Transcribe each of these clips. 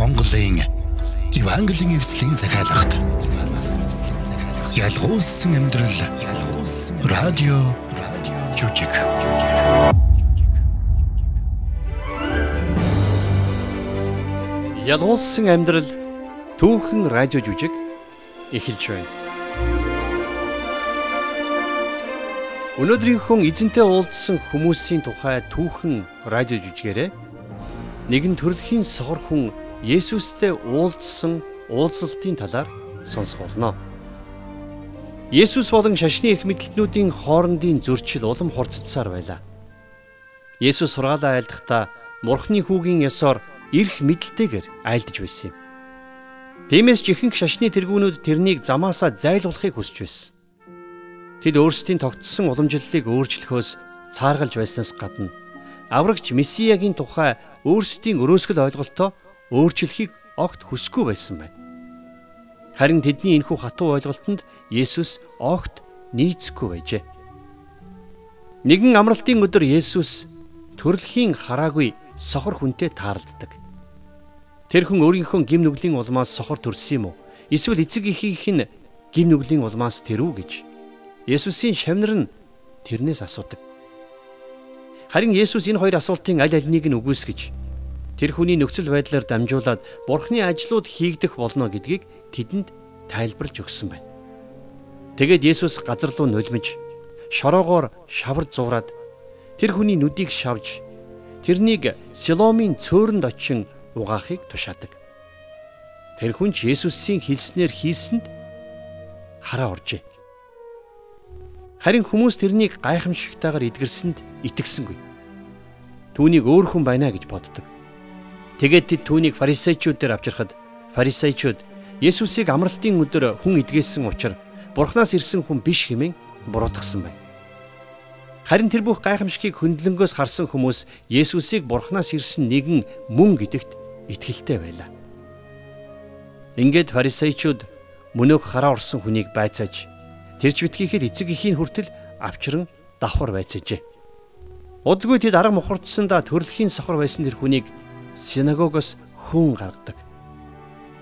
Монголын Евангелийн эвслийн захиалгад ялгуулсан амьдрал. Радио жүжиг Ялгуулсан амьдрал. Түүхэн радио жүжиг эхэлж байна. Өнөөдрийнхөө эзэнтэй уулзсан хүмүүсийн тухай түүхэн радио жүжигээрээ нэгэн төрөлхийн сохор хүн Есүстэй уулзсан уулзалтын талаар сонсох болно. Есүс болон шашны эрх мэдлтнүүдийн хоорондын зөрчил улам хурцдсаар байлаа. Есүс сургаалаа айлдахдаа Мурхны хүүгийн ёсоор эрх мэдлтэйгээр айлдж байсан юм. Тиймээс ч ихэнх шашны тэргүүнүүд тэрнийг замаасаа зайлуулахыг хүсэж байсан. Тэд өөрсдийн тогтсон уламжлалыг өөрчлөхөөс цааргалж байснаас гадна аврагч Месиягийн тухай өөрсдийн өрөөсгөл ойлголтоо өөрчлөхийг огт хүсэхгүй байсан байна. Харин тэдний энэхүү хатуу ойлголтод Есүс огт нийцэхгүй байжээ. Нэгэн амралтын өдөр Есүс төрөлхийн хараагүй сохор хүнтэй тааралддаг. Тэр хүн өөрийнхөө гим нүглийн улмаас сохор төрсөн юм уу? Эсвэл эцэг эхийнх нь гим нүглийн улмаас тэр үү гэж Есүсийн шавнар нь тэрнээс асуудаг. Харин Есүс энэ хоёр асуултын аль альнийг нь үгүйсгэж тэр хүний нөхцөл байдлаар дамжуулаад Бурхны ажлууд хийгдэх болно гэдгийг тэдэнд тайлбарлаж өгсөн байна. Тэгээд Есүс газар руу нулимж шороогоор шавар зураад тэр хүний нүдийг шавж тэрнийг Силомын цөөрөнд очин угаахыг тушаадаг. Тэр хүн ч Есүсийн хэлснээр хийсэнд хараа оржээ. Харин хүмүүс тэрнийг гайхамшигтайгаар эдгэрсэнд итгэсэнгүй. Түүнийг өөр хүн байна гэж боддог. Тэгээд тэд түүнийг фарисеучуд дээр авчирхад фарисеучуд Есүсийг амралтын өдөр хүн эдгээсэн учраас Бурханаас ирсэн хүн биш хэмээн буруутгасан байна. Харин тэр бүх гайхамшигыг хөндлөнгөөс харсан хүмүүс Есүсийг Бурханаас ирсэн нэгэн мөн гэдэгт итгэлтэй байлаа. Ингээд фарисеучуд мөнөөх хараа орсон хүнийг байцааж тэрч битгийхэд эцэг эхийн хүртэл авчран давхар байцаажээ. Удалгүй тэд арга мухардсандаа төрөлхийн сохор байсан тэр хүнийг синагогоос хүн гаргадаг.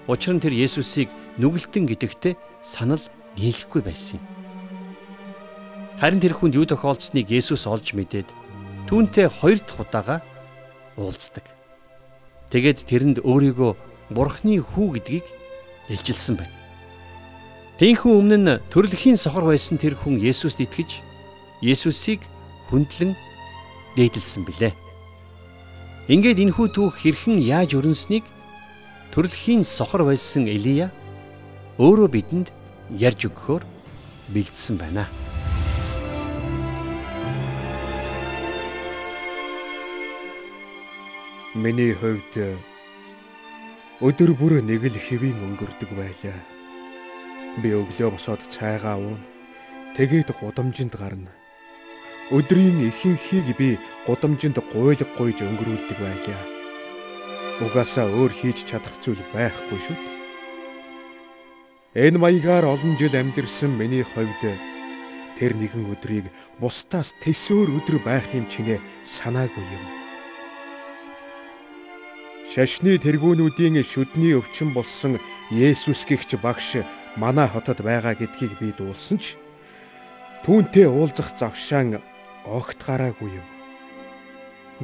Учир нь тэр Есүсийг нүгэлтэн гэдэгтээ санал нийлэхгүй байсан юм. Харин тэр хүнд юу тохиолдсныг Есүс олж мэдээд түүнтэй хоёр дахь удаага уулздаг. Тэгээд тэрэнд өөрийгөө Бурхны хүү гэдгийг илчилсэн байна. Тэнхүү өмнө нь төрөлхийн сохор байсан тэр хүн Есүст итгэж Есүсийг хүндлэн дээдэлсэн билээ. Ингээд энэхүү түүх хэрхэн яаж өрнснийг төрөлхийн сохор байсан Элия өөрөө бидэнд ярьж өгөхөөр бэлдсэн байна. Миний хувьд өдөр бүр нэг л хэвийн өнгөрдөг байлаа. Би өглөө босоод цайгаа уун. Тэгээд гудамжинд гарна. Өдрийн ихэнхийг би гудамжинд гуйлг гуйж өнгөрүүлдэг байлаа. Угаасаа өөр хийж чадах зүйл байхгүй шүү дээ. Энэ маягаар олон жил амьдэрсэн миний хувьд тэр нэгэн өдрийг бусдаас төсөөр өдөр байх юм чинээ санаагүй юм. Шашны тэргүүнүүдийн шүдний өвчин болсон Есүс гихч багш манай хотод байгаа гэдгийг би дуулсан ч түүнтэй уулзах завшаан огт гараагүй юм.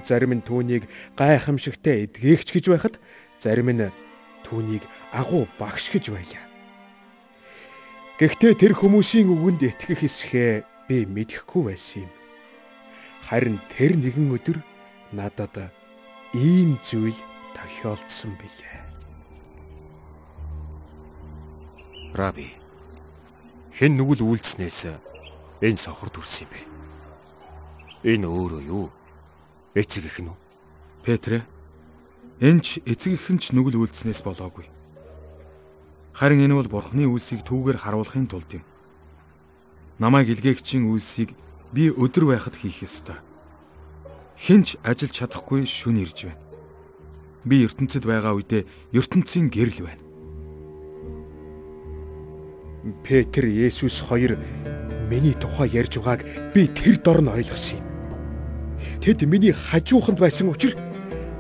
Зарим нь түүнийг гайхамшигтай эдгээгч гэж байхад зарим нь түүнийг агуу багш гэж байлаа. Гэхдээ тэр хүмүүсийн үгэнд итгэх эсхээ би мэдэхгүй байсан юм. Харин тэр нэгэн өдөр надад ийм зүйл тохиолдсон билээ. Раби хэн нүгэл үйлснээс энэ сохор төрсөн юм бэ? Энэ өөрөө юу? Эцэг их нь үү? Петрэ. Энч эцэг ихэн ч нүгэл үйлдснээс болоогүй. Харин энэ бол бурхны үйлсийг түүгээр харуулахын тулд юм. Намайг илгээгчийн үйлсийг би өдөр байхад хийх ёстой. Хинч ажиллаж чадахгүй шүн ирж байна. Би ертөнцид байгаа үедээ ертөнцийн гэрэл байна. Петр Есүс хоёр миний тухай ярьж байгааг би тэр дор нь ойлгосон юм. Тэд миний хажууханд байсан учраас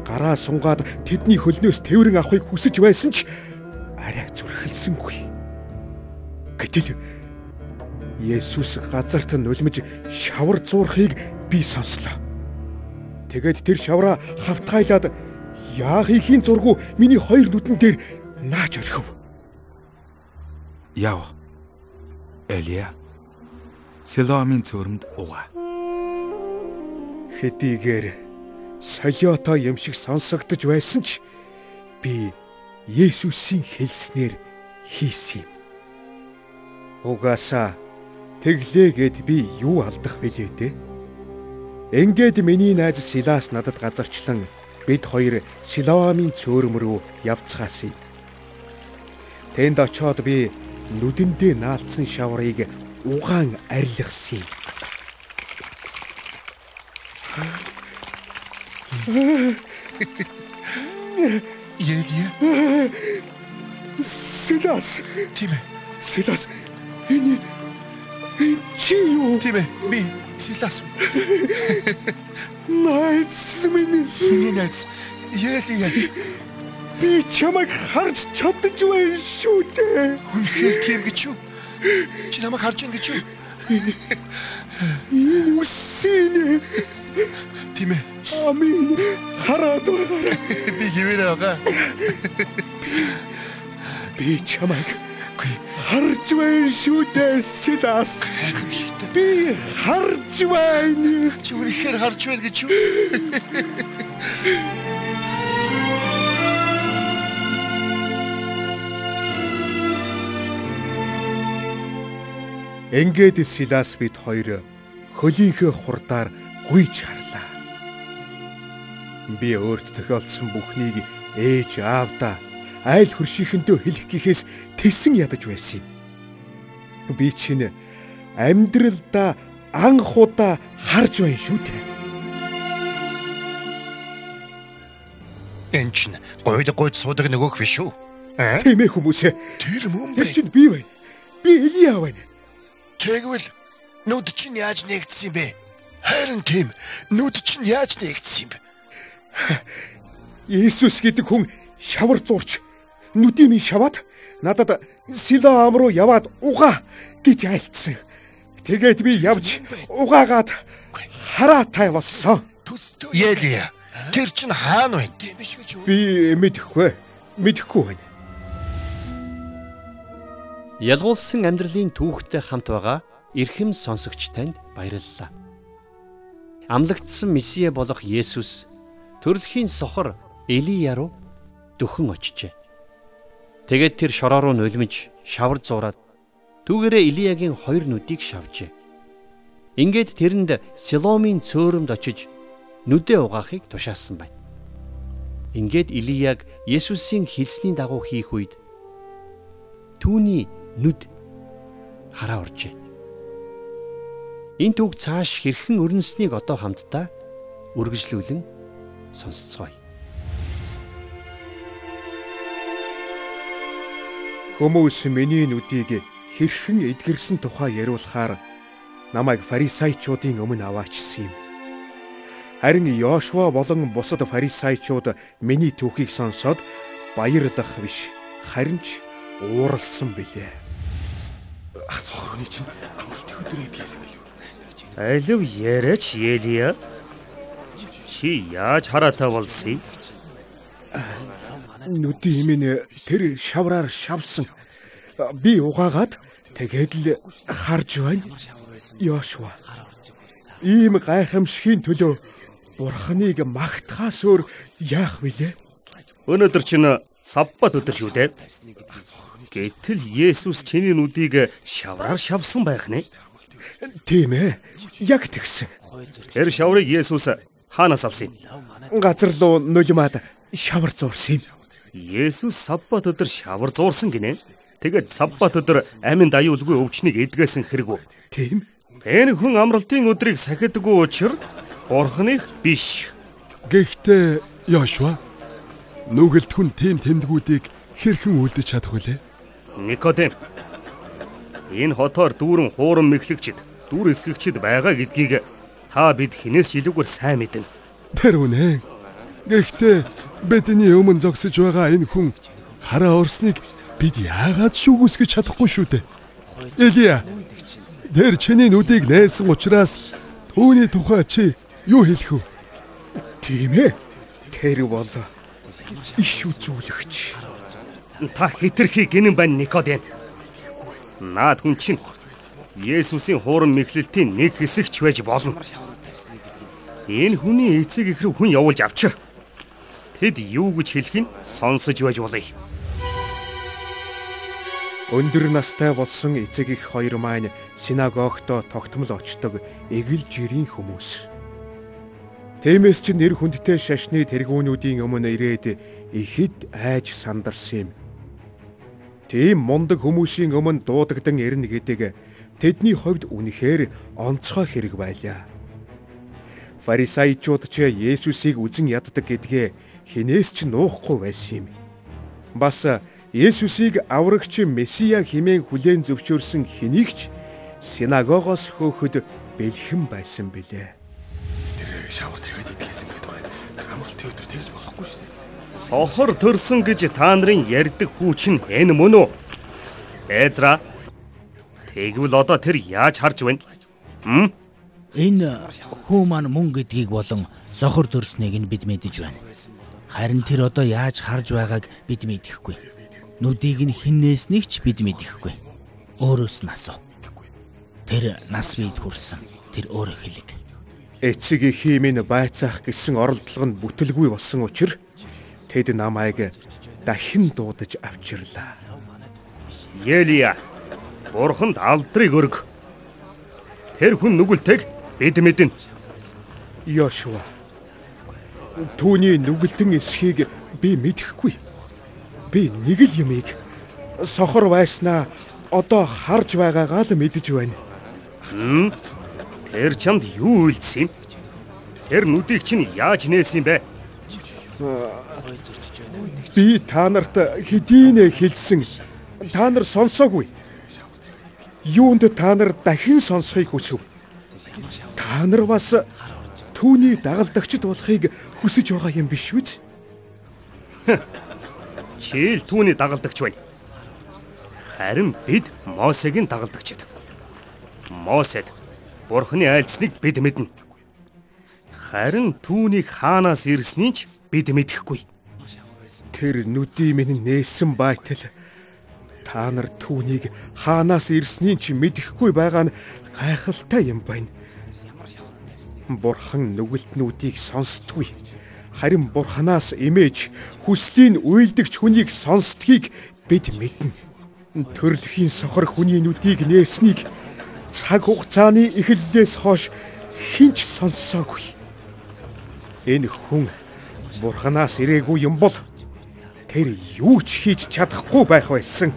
гараа сунгаад тэдний хөлнөөс тэврэн авахыг хүсэж байсан ч арай зүрхэлсэнгүй. Гэтэл Есүс газарт нулимж шавар зуурхыг би сонслоо. Тэгээд тэр шавраа хавтгайлаад яах ихийн зургу миний хоёр нүдэн дээр нааж орхив. Яв. Элия. Силоамын цөөрөмд угаа. Хэдийгээр солиото юм шиг сонсогдож байсан ч би Есүсийн хэлснээр хийсэн юм. Угаасаа тэглээгээд би юу алдах вүлээ дээ? Ингээд миний найз Силас надад газарчлан бид хоёр Силоамын цөөрөм рүү явцгаасаа. Тэнд очоод би нүдэндээ наалцсан шаврыг угаан арилгасан юм. Ялия. Силас, Тийм ээ. Силас. Энэ энэ чи юу? Тийм ээ. Би Силас. Найз минь Миний найз. Ялия. би чамайг харж чадаж байна шүү дээ. Үнэхээр тийм гэж юу? Чи намайг харж байна гэж юу? Үсийн Тийм ээ. амин хараад байгаарай. Би хിവэрэ байгаа. Би чамайг харж байна шүү дээ. Силас. Гайхамшигтай. Би харж байна. Чи үнэхээр харж байна гэж юу? Ингээд Силас бид хоёр хөлийнхөө хурдаар гүйж харлаа. Би өөрт тохиолдсон бүхнийг ээж аавда айл хөршийнхөндөө хэлэх гэхээс тэсэн ядаж байсан юм. Би чинь амьдралдаа анх удаа харж байна шүү дээ. Энд чинь гойд гойд суудаг нөгөөх биш үү? Аа? Тийм ээ хүмүүсээ. Тэр мөн бэ. чинь би байна. Би Элиа байна. Тэгвэл нүд чинь яаж нэгдсэн юм бэ? Харин тийм. Нүд чинь яаж нэгдсэн юм бэ? Иесус гэдэг хүн шавар зурч нүдийн минь шаваад надад Силоам руу яваад угаа гэж айлцсан. Тэгээд би явж угаагаад хараа тай болсон. Ялия. Тэр чинь хаана байна? Тийм биш гэж юу? Би мэдэхгүй. Мэдэхгүй байна. Ялгуулсан амьдралын түүхтэй хамт байгаа эрхэм сонсогч танд баярлалаа. Амлагдсан Месиа болох Есүс төрөлхийн сохор Элия руу дөхөн очжээ. Тэгээд тэр шороо руу нулимж шавар зураад түүгээрээ Илиягийн хоёр нүдийг шавжээ. Ингээд тэрэнд Силомын цөөрөмд очиж нүдээ угаахыг тушаасан байна. Ингээд Илияг Есүсийн хэлсний дагуу хийх үед түүний нүд хараа оржээ. Энэ түүх цааш хэрхэн өрнөснийг одоо хамтдаа үргэлжлүүлэн сонсцгоё. Хүмүүс миний нүдийг хэрхэн эдгэрсэн тухай яриулахаар намайг фарисеучуудын өмнө аваачсан юм. Харин Йошуа болон бусад фарисеучуд миний түүхийг сонсоод баярлах биш, харин ч ууралсан билээ. Цохорны чинь амралт өдөр эдгээсэн билүү. Алив яриач Елия. Чи яаж хараатай болсон? Нүдийн минь тэр шавраар шавсан. Би угаагаад тэгээд л харж байна. Йошуа. Ийм гайхамшигын төлөө Бурхныг магтахаас өөр яах вүлээ? Өнөөдөр чинь саббат өдөр шүү дээ. Гэтэл Есүс чиний нүдийг шавраар шавсан байх нэ. Тийм ээ. Яг тэгсэн. Тэр шаврыг Есүс хаанаас авсан юм? Газар руу нулимаад шавар зурсан юм. Есүс саббат өдөр шавар зуурсан гинэ. Тэгээд саббат өдөр аминд аюулгүй өвчнийг эдгээсэн хэрэг үү? Тийм. Энэ хүн амралтын өдрийг сахидаггүй учраас Бурхных биш. Гэхдээ Йошуа нүгэлт хүн тийм тэмдгүүдийг хэрхэн үлдэж чадах вүлээ? Никодем. Энэ хотоор дүүрэн хууран мэхлэгчд, дүр эсгэгчд байгаа гэдгийг та бид хинээс ч илүүгээр сайн мэднэ. Тэр үнэ. Гэхдээ бидний өмнө зогсож байгаа энэ хүн хараа орсныг бид яагаад шүүгүйсгэж чадахгүй шүү дээ. Элия. Тэр чиний нүдийг нээсэн учраас түүний тухай чи юу хэлэх вэ? Тийм ээ. Тэр бол иш үзүүлэгч. Та хитрхи гинэн байна Никодем. Наад хүн чинь Есүсийн хууран мэхлэлтийн нэг хэсэгч байж болно. Энэ хүний эцэг их рүү хүн явуулж авчир. Тэд юу гэж хэлэх нь сонсож байж болъё. Өндөр настай болсон эцэг их хоёр маань синагогто тогтмол очдог эгэл жирийн хүмүүс. Тэмээс ч нэр хүндтэй шашны тэргүүнүүдийн өмнө ирээд ихэд айж сандарсан юм. Тийм мундаг хүмүүсийн өмнө дуудагдан ирнэ гэдэг тэдний хувьд үнэхээр онцгой хэрэг байлаа. Фарисеучуд ч Есүсийг үзен яддаг гэдгээ хинээс ч нуухгүй байсан юм. Бас Есүсийг аврагч Месиа хэмээн хүлээн зөвшөөрсөн хэнийг ч синагогоос хөөхөд бэлхэн байсан билээ. Тэр шавар тавиад идгээсэн гэдэг бай. Амралтын өдөр тэгж болохгүй шүү дээ. Сохор төрсөн гэж та нарын ярьдаг хүү чинь энэ мөн үү? Эзра Тэгвэл одоо тэр яаж харж байна? Хм? Энэ хүү маань мөн гэдгийг болон сохор төрснийг нь бид мэдэж байна. Харин тэр одоо яаж харж байгааг бид мэдэхгүй. Нүдийг нь хиннээснийг ч бид мэдэхгүй. Өөрөөс нь асуу. Тэр нас бид хүрсэн. Тэр өөрөө хэлэг. Эцэг эхийн минь байцаах гэсэн оролдлого нь бүтэлгүй болсон учраас тэд намайг дахин дуудаж авчирлаа. Елия Бурханд алдрыг өрг. Тэр хүн нүгэлтэйг бид мэднэ. Йошуа. Түүний нүгэлтэн эсхийг би мэдэхгүй. Би нэг л юмыг сохор байснаа одоо харж байгаагаа л мэдэж байна. Тэр чамд юу үйлдсэн юм? Тэр нүдийг чинь яаж нээсэн бэ? Би та нарт хэдийнэ хэлсэн. Та нар сонсоогүй юунд та нар дахин сонсхийг хүсв. Та нар бас түүний дагалдагчд болохыг хүсэж байгаа юм биш үү? Чийл түүний дагалдагч байна. Харин бид Мосегийн дагалдагчд. Мосед Бурхны айлцныг бид мэднэ. Харин түүнийг хаанаас ирснийг ч бид мэдэхгүй. Тэр нүдий минь нээсэн байтал Та нар түүнийг хаанаас ирснийг чи мэдэхгүй байгаа нь гайхалтай юм байна. Бурхан нүгэлтнүүдийг сонсдгүй. Харин Бурханаас имэж хүслийн үйлдэгч хүнийг сонсдгийг бид мэднэ. Төрөлхийн сохор хүний нүдийг нээснийг цаг хугацааны эхлэлээс хойш хинч сонссоогүй. Энэ хүн Бурханаас ирээгүй юм бол тэр юу ч хийж чадахгүй байх байсан.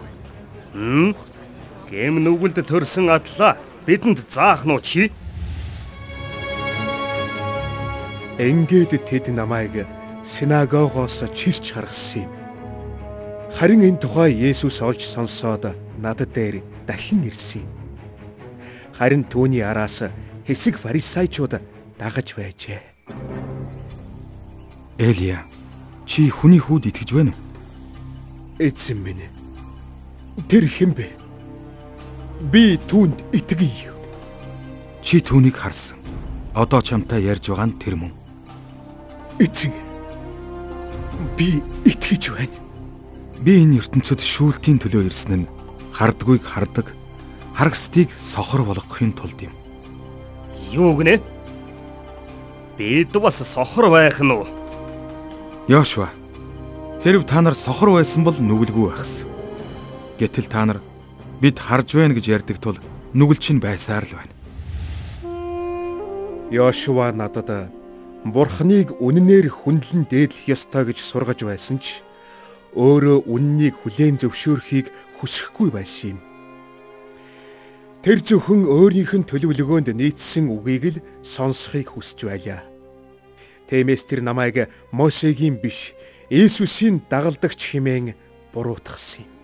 Хм? Гэм нүгэлд төрсөн атлаа бидэнд заах нь чи? Ингээд тэд намайг синагогоос чирч гаргасан юм. Харин энэ тухай Есүс олж сонсоод над дээр дахин ирсэн юм. Харин түүний араас хэсэг фарисеучуд дагаж байжээ. Элия, чи хүний хүүд итгэж байна уу? Эзэн минь Тэр хэн бэ? Би түүнд итгэе. Чи түүнийг харсан. Одоо чамтай ярьж байгаа нь тэр мөн. Эцэг. Би итгэж байна. Би энэ ертөнцид шүүлтийн төлөө ирсэн нь хардгүйг хардаг, харагсдыг сохор болгохын тулд юм. Юу гинэ? Бид бас сохор байх нь уу? Йошуа. Хэрв та нар сохор байсан бол нүгэлгүй байхсан. Гэтэл та нар бид харж байна гэж ярьдаг тул нүгэл чинь байсаар л байна. Йошуа надад Бурхныг үннээр хүндлэн дээдлэх ёстой гэж сургаж байсан ч өөрөө үннийг хүлээн зөвшөөрөхийг хүсэхгүй байсан юм. Тэр зөвхөн өөрийнх нь төлөвлөгөөнд нийцсэн үгийг л сонсохыг хүсэж байлаа. Тиймээс тэр намайг Мосегийн биш, Иесусийн дагалдагч хэмээн буруутгасан юм.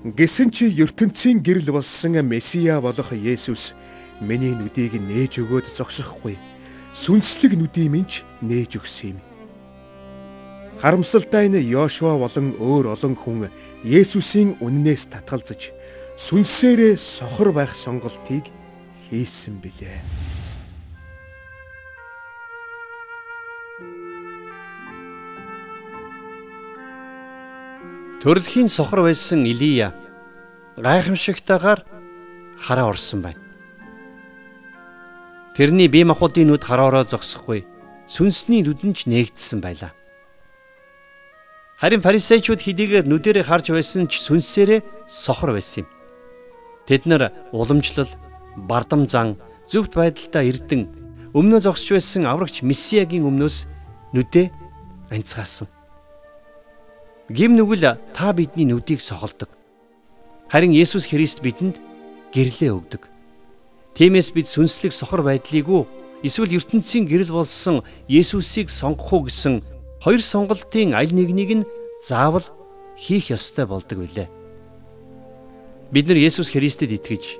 Гэсэн чи ертөнцийн гэрэл болсон Месиа болох Есүс миний нүдийг нээж өгөөд зогсохгүй. сүнслэг нүдийн минь нээж өгсөн юм. Харамсалтай нь Йошуа болон өөр олон хүн Есүсийн үннээс татгалзаж сүнсээрээ сохор байх сонголтыг хийсэн билээ. Төрөлхийн сохор байсан Илия гайхамшигтайгаар хараа орсон байна. Тэрний бие махбодын нүд хараороо зогсохгүй сүнсний нүдэн ч нээгдсэн байлаа. Харин фарисеучуд хэдийгээр нүдэрээ харж байсан ч сүнсээрээ сохор байсан юм. Тэд нар уламжлал, бардам зан, зөвхт байдалтай эрдэн өмнө зогсож байсан аврагч Месиагийн өмнөөс нүдээ анцгаасан. Гим нүгэл та бидний нүдийг сохолдог. Харин Есүс Христ бидэнд гэрлээ өгдөг. Тиймээс бид сүнслэг сохор байдлыг эсвэл ертөнцийн гэрэл болсон Есүсийг сонгох уу гэсэн хоёр сонголтын аль нэгнийг нь заавал хийх ёстой болдог билээ. Бид нар Есүс Христэд итгэж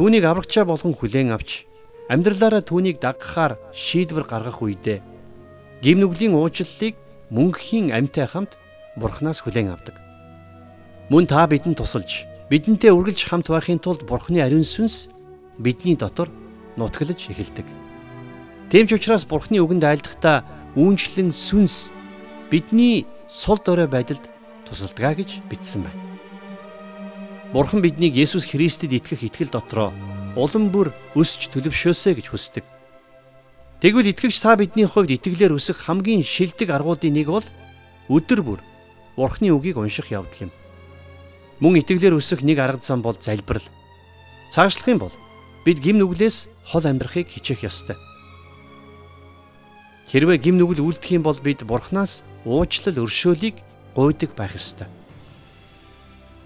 түүнийг аврагчаа болгон хүлээн авч амьдралаараа түүнийг дагахаар шийдвэр гаргах үедээ гимнүглийн уучлалыг мөнхийн амьтай хамт Бурханаас хүлээн авдаг. Мөн та бидэнд тусалж бидэнтэй үргэлж хамт байхын тулд Бурханы ариун сүнс бидний дотор нутаглаж эхэлдэг. Тийм ч учраас Бурханы үгэнд айлдахдаа үүнчлэн сүнс бидний сул дорой байдалд тусалдгаа гэж бичсэн байна. Бурхан биднийг Есүс Христэд итгэх итгэл дотроо улам бүр өсч төлөвшөөсэй гэж хүсдэг. Тэгвэл итгэгч та бидний хувьд итгэлээр өсөх хамгийн шилдэг аргуудын нэг бол өдөр бүр Бурханы үгийг унших явдал юм. Мөн итгэлээр өсөх нэг арга зам бол залбирал. Цаашлах юм бол бид гим нүглээс хол амьдрахыг хичээх ёстой. Хэрвээ гим нүгэл үлдэх юм бол бид Бурханаас уучлал өршөөлийг гуйдаг байх ёстой.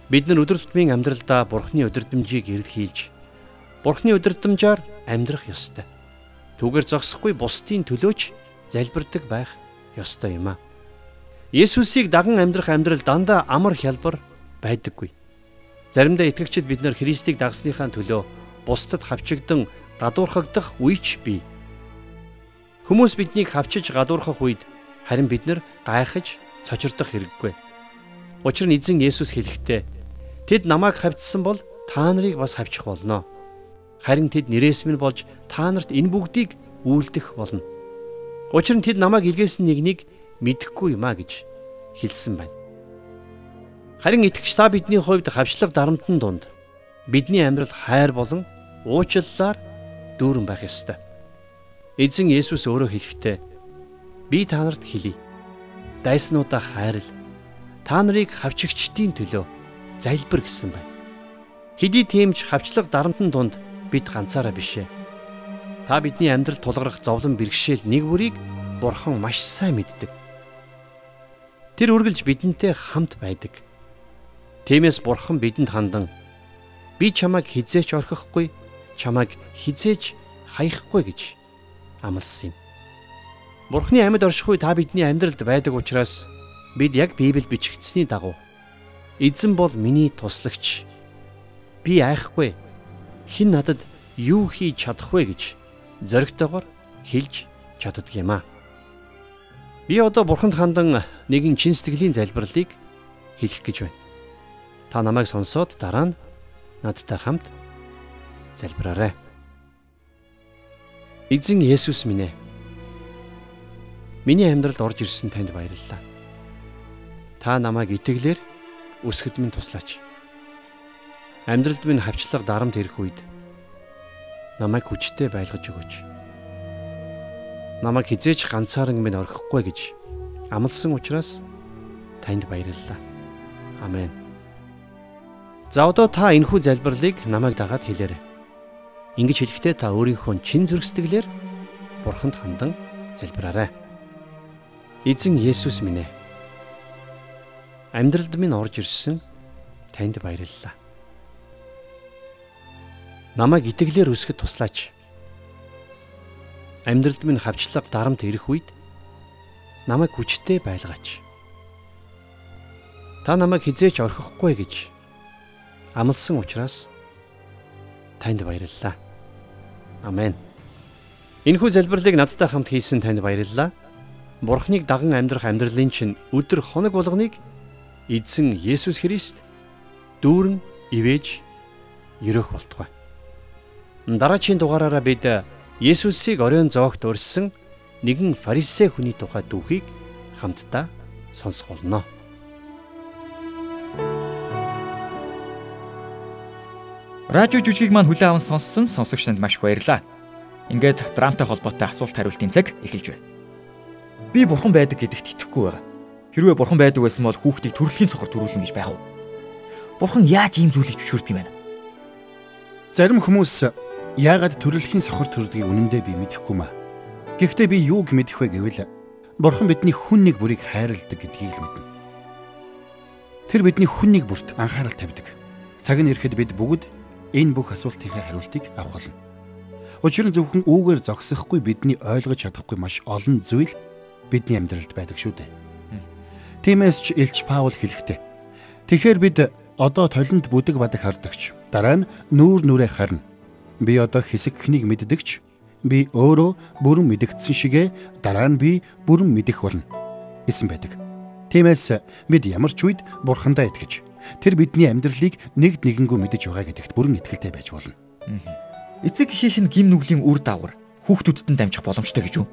Бид нар өдөр тутмын амьдралдаа Бурхны өдөрдмжийг эрэлхийлж Бурхны өдөрдмжаар амьдрах ёстой. Түүгээр зогсохгүй бусдын төлөөч залбирдаг байх ёстой юм а. Есүсийг даган амьдрах амьдрал дандаа амар хялбар байдаггүй. Заримдаа итгэгчид бид нар Христийг дагсныхаа төлөө бусдад хавчигдан гадуурхагдах үеч бий. Хүмүүс биднийг хавчиж гадуурхах үед Харин бид нар гайхаж цочирдох хэрэггүй. Учир нь эзэн Есүс хэлэхдээ тэд намайг хавьдсан бол та нарыг бас хавчих болно. Харин тэд нэрээс минь болж та нарт энэ бүгдийг үйлдэх болно. Учир нь тэд намайг илгээсэн нэгнийг мэдэхгүй юмаа гэж хэлсэн байна. Харин итгэгч та бидний хувьд хавчлаг дарамтны дунд бидний амьдрал хайр болон уучлалаар дүүрэн байх ёстой. Эзэн Есүс өөрөө хэлэхдээ Би та нарт хэлье. Дайснуудаа хайрл. Та нарыг хавчигчдийн төлөө залбир гэсэн байна. Хэдий тиймч хавчлаг дарамтны дунд бид ганцаараа бишээ. Та бидний амьдрал тулгарх зовлон бэрхшээл нэг бүрийг Бурхан маш сайн мэддэг. Тэр үргэлж бидэнтэй хамт байдаг. Тиймээс Бурхан бидэнд хандан би чамайг хизээч орхихгүй, чамайг хизээч хаяхгүй гэж амласан юм. Бурхны амьд орших үе та бидний амьдралд байдаг учраас бид яг Библиэд бичигдсэний дагуу эзэн бол миний туслагч. Би айхгүй. Хэн надад юу хийж чадах вэ гэж зоригтойгоор хэлж чаддаг юм аа. Би одоо бурханд хандан нэгэн чин сэтгэлийн залбирлыг хэлэх гэж байна. Та намайг сонсоод дараа нь надтай хамт залбираарай. Эзэн Есүс минь ээ Миний амьдралд орж ирсэн танд баярлалаа. Та намайг итгэлээр өсгөд минь туслаач. Амьдралд минь хавчлага дарамт ирэх үед намайг хүчтэй байлгаж өгөөч. Намайг хизээч ганцааран минь орхихгүй гэж амласан учраас танд баярлалаа. Амен. За одоо та энэхүү залбирлыг намайг дагаад хэлээрэй. Ингэж хэлэхдээ та өөрийнхөө чин зүрхсэтгэлээр бурханд хандан залбираарай. Эзэн Есүс минь ээ. Амьдралд минь орж ирсэн танд баярлалаа. Намайг итгэлээр өсгөд туслаач. Амьдралд минь хавчлага дарамт ирэх үед намайг хүчтэй байлгаач. Та намайг хизээч орхихгүй гэж амласан учраас танд баярлалаа. Амен. Энэхүү залбирлыг надтай хамт хийсэн танд баярлалаа. Бурхныг даган амьдрах амьдралын чинь өдөр хоног болгоныг эзэн Есүс Христ дүүрэн ивэж ерөөх болтугай. Дараагийн дугаараараа бид Есүсийг оройн зоогт өрссөн нэгэн фарисей хүний тухай дүүхийг хамтдаа сонсох болно. Радио жүжигийг маань хүлээн аван сонссон сонсогч танд маш их баярлалаа. Ингээд драмтай холбоотой асуулт хариултын цаг эхэлж байна. Би бурхан байдаг гэдэгт итгэхгүй байгаа. Хэрвээ бурхан байдаг байсан бол хүүхдийг төрөлхийн сохор төрүүлнэ гэж байх уу? Бурхан яаж ийм зүйлийг зөвшөөрдөг юм бэ? Зарим хүмүүс яагаад төрөлхийн сохор төрдгийг үнэндээ би мэдэхгүй маа. Гэхдээ би юуг мэдэх вэ гэвэл бурхан бидний хүн нэг бүрийг хайрладаг гэдгийг л мэднэ. Тэр бидний хүн нэг бүрт анхаарал тавьдаг. Цаг нь ирэхэд бид бүгд энэ бүх асуултынхаа хариултыг авах болно. Учир нь зөвхөн үүгээр зогсохгүй бидний ойлгож чадахгүй маш олон зүйл бидний амьдралд байдаг шүү дээ. Тиймээс ч Илч Паул хэлэхдээ Тэгэхээр бид одоо толинд бүдэг бадаг хардагч дараа нь нүүр нүрээ харна. Би одоо хэсэг хнийг мэддэгч би өөрөө бүрэн мэдэгдсэн шигэ дараа нь би бүрэн мэдэх болно гэсэн байдаг. Тиймээс бид ямар ч үед бурхандаа итгэж Тэр бидний амьдралыг нэгд нэгэнгүү мэдэж байгаа гэдэгт бүрэн итгэлтэй байж болно. Эцэг эхийнх нь гим нүглийн үр дагавар хүүхдүүдэд нь дамжих боломжтой гэж үү?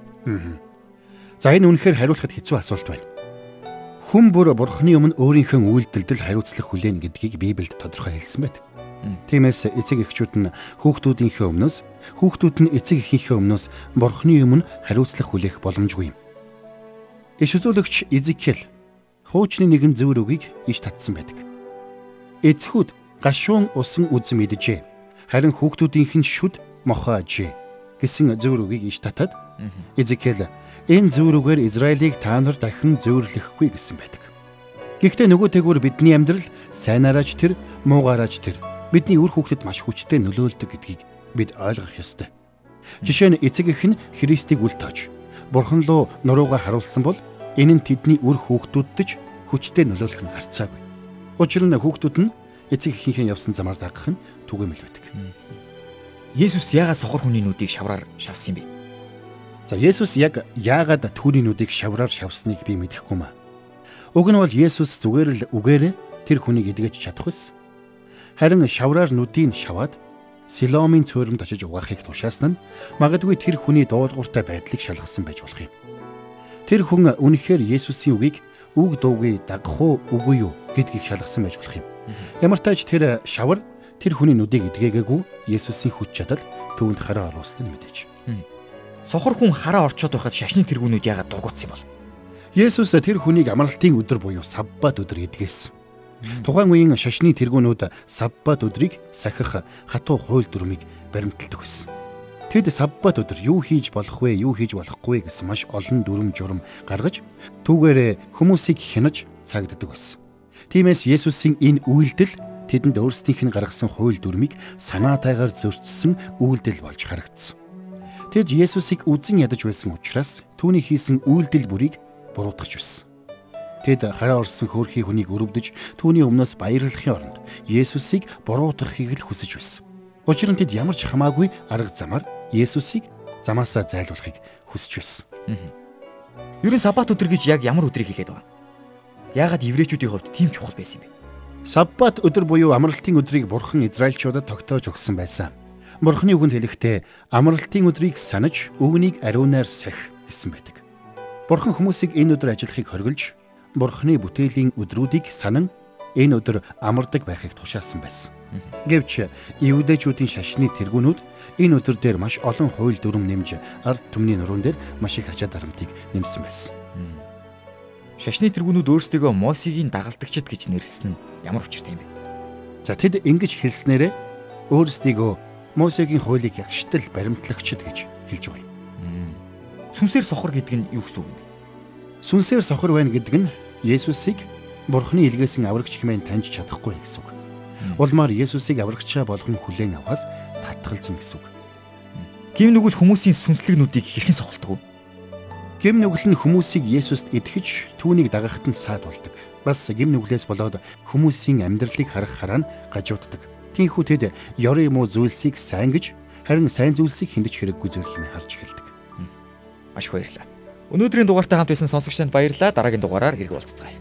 За энэ үнэхээр хариулахад хэцүү асуулт байна. Хүн бүр бурхны өмнө өөрийнхөө үйлдэлдэл хариуцлах хүлээн гэдгийг Библиэд тодорхой хэлсэн байдаг. Тиймээс эцэг эхчүүд нь хүүхдүүдийнхээ өмнөөс хүүхдүүд нь эцэг эхийнхээ өмнөөс бурхны өмнө хариуцлах хүлээх боломжгүй юм. Иш үзүүлэгч Изекэл хуучны нэгэн зөвөр үгийг иш татсан байдаг. Эцхүүд гашуун усан үз мэджээ. Харин хүүхдүүдийнх нь шүд мохоожээ гэсэн зөвөр үгийг иш татад Эзекэл энэ зөвөр үгээр Израилийг та нар дахин зөвөрлөхгүй гэсэн байдаг. Гэхдээ нөгөө тэгвэр бидний амьдрал сайнаараач тэр муугаараач тэр бидний үр хүүхдэд маш хүчтэй нөлөөлдөг гэдгийг бид ойлгох ёстой. Жишээ нь эцэг эх нь Христийг үл тоож Бурхан руу нуруугаа харуулсан бол энэ нь тэдний үр хүүхдүүддэж хүчтэй нөлөөлөх нь гарцаагүй. Учир нь хүүхдүүд нь эцэг эхийнхээ явсан замаар дагах нь түгээмэл байдаг. Есүс яагаад сохор хүний нүдийг шавраар шавсан юм бэ? За Есүс яг яагаад түүний нүдийг шавраар шавсныг би мэдэхгүй маа. Уг нь бол Есүс зүгээр л үгээрээ тэр хүнийг эдгэж чадах байсан. Харин шавраар нүдийг шаваад Силомын цөөрөмд очиж угаахыг тушаасан нь магадгүй тэр хүний дуулууртай байдлыг шалгасан байж болох юм. Тэр хүн үнэхээр Есүсийн үгийг үг дуугүй дагах уу үгүй юу гэдгийг шалгасан байж болох юм. Ямар тач тэр шавар тэр хүний нүдийг эдгээгээгүй Есүсийн хүч чадал түүнд хараа оруулсан нь мэдээж. Сохор хүн хараа орчоод байхад шашны тэргүүнүүд яагаад дугуйцсан юм бол? Есүс тэр хүнийг амралтын өдөр буюу саббат өдөр эдгээсэн. Тухайн үеийн шашны тэргүүнүүд саббат өдрийг сахих хатуу хууль дүрмийг баримталдаг байсан. Тэд саббат өдөр юу хийж болох вэ, юу хийж болохгүй гэсэн маш олон дүрм журам гаргаж түүгээрээ хүмүүсийг хянаж цагддаг байсан. Тиймээс Есүсийн энэ үйлдэл тэдэнд өөрсдийнх нь гаргасан хууль дүрмийг санаатайгаар зөрчсөн үйлдэл болж харагдсан. Тэд Есүсийг үзэн ядаж байсан учраас түүний хийсэн үйлдэл бүрийг буруутгах байсан. Тэд хараа орсон хөөрхий хүнийг өрөвдөж түүний өмнөөс баярлахын оронд Есүсийг буруутгахыг л хүсэж байсан. Учир нь тэд ямар ч хамаагүй арга замаар Есүсийг замаасаа зайлуулахыг хүсэж байсан. Ер нь саббат өдөр гэж яг ямар өдрийг хэлээд байгаа? Яагаад еврейчүүдийн хувьд тийм чухал байсан юм бэ? Саббат өдөр буюу амралтын өдрийг бурхан Израильчуудад тогтоож өгсөн байсан. Бурханы үгэнд хэлэхдээ амралтын өдрийг санаж өвгнийг ариунаар сах гэсэн байдаг. Бурхан хүмүүсийг энэ өдөр ажиллахыг хоригдж Бурханы бүтээлийн өдрүүдийг санан энэ өдөр амардаг байхыг тушаасан байсан. Гэвч евдээчүүдийн шашны тэргүүнүүд энэ өдөр дээр маш олон хууль дүрм нэмж ард түмний нуруунд дээр маш их ачаа дарамтыг нэмсэн байсан. Шашны тэргүүнүүд өөрсдөө Мосигийн дагалдагчид гэж нэрсэн нь ямар учиртай юм бэ? За тэд ингэж хэлснээрээ өөрсдийгөө Мосегийн хуулийг ягштал баримтлагчид гэж хэлж байгаа юм. Сүнсээр сохор гэдэг нь юу гэсэн үг бэ? Сүнсээр сохор байна гэдэг нь Есүсийг Бурхны илгээсэн аврагч хэмээн таньж чадахгүй гэсэн үг. Улмаар Есүсийг аврагчаа болгон хүлээн авахаас татгалзна гэсэн үг. Гим нүгэл хүмүүсийн сүнслэгнүүдийг хэрхэн сохолдог вэ? Гим нүгэл нь хүмүүсийг Есүст итгэж түүнийг дагахад нь саад болдог. Бас гим нүглээс болоод хүмүүсийн амьдралыг харах хараа нь гажууддаг. Тиймээс тэд ёр юм уу зүйлсийг сайн гэж Харин сайн зүйлсийг хиндэж хэрэггүй зүйл хэмээн харж эхэлдэг. Маш баярлалаа. Өнөөдрийн дугаартай хамт байсан сонсогчдод баярлалаа. Дараагийн дугаараар иргэ уулзцгаая.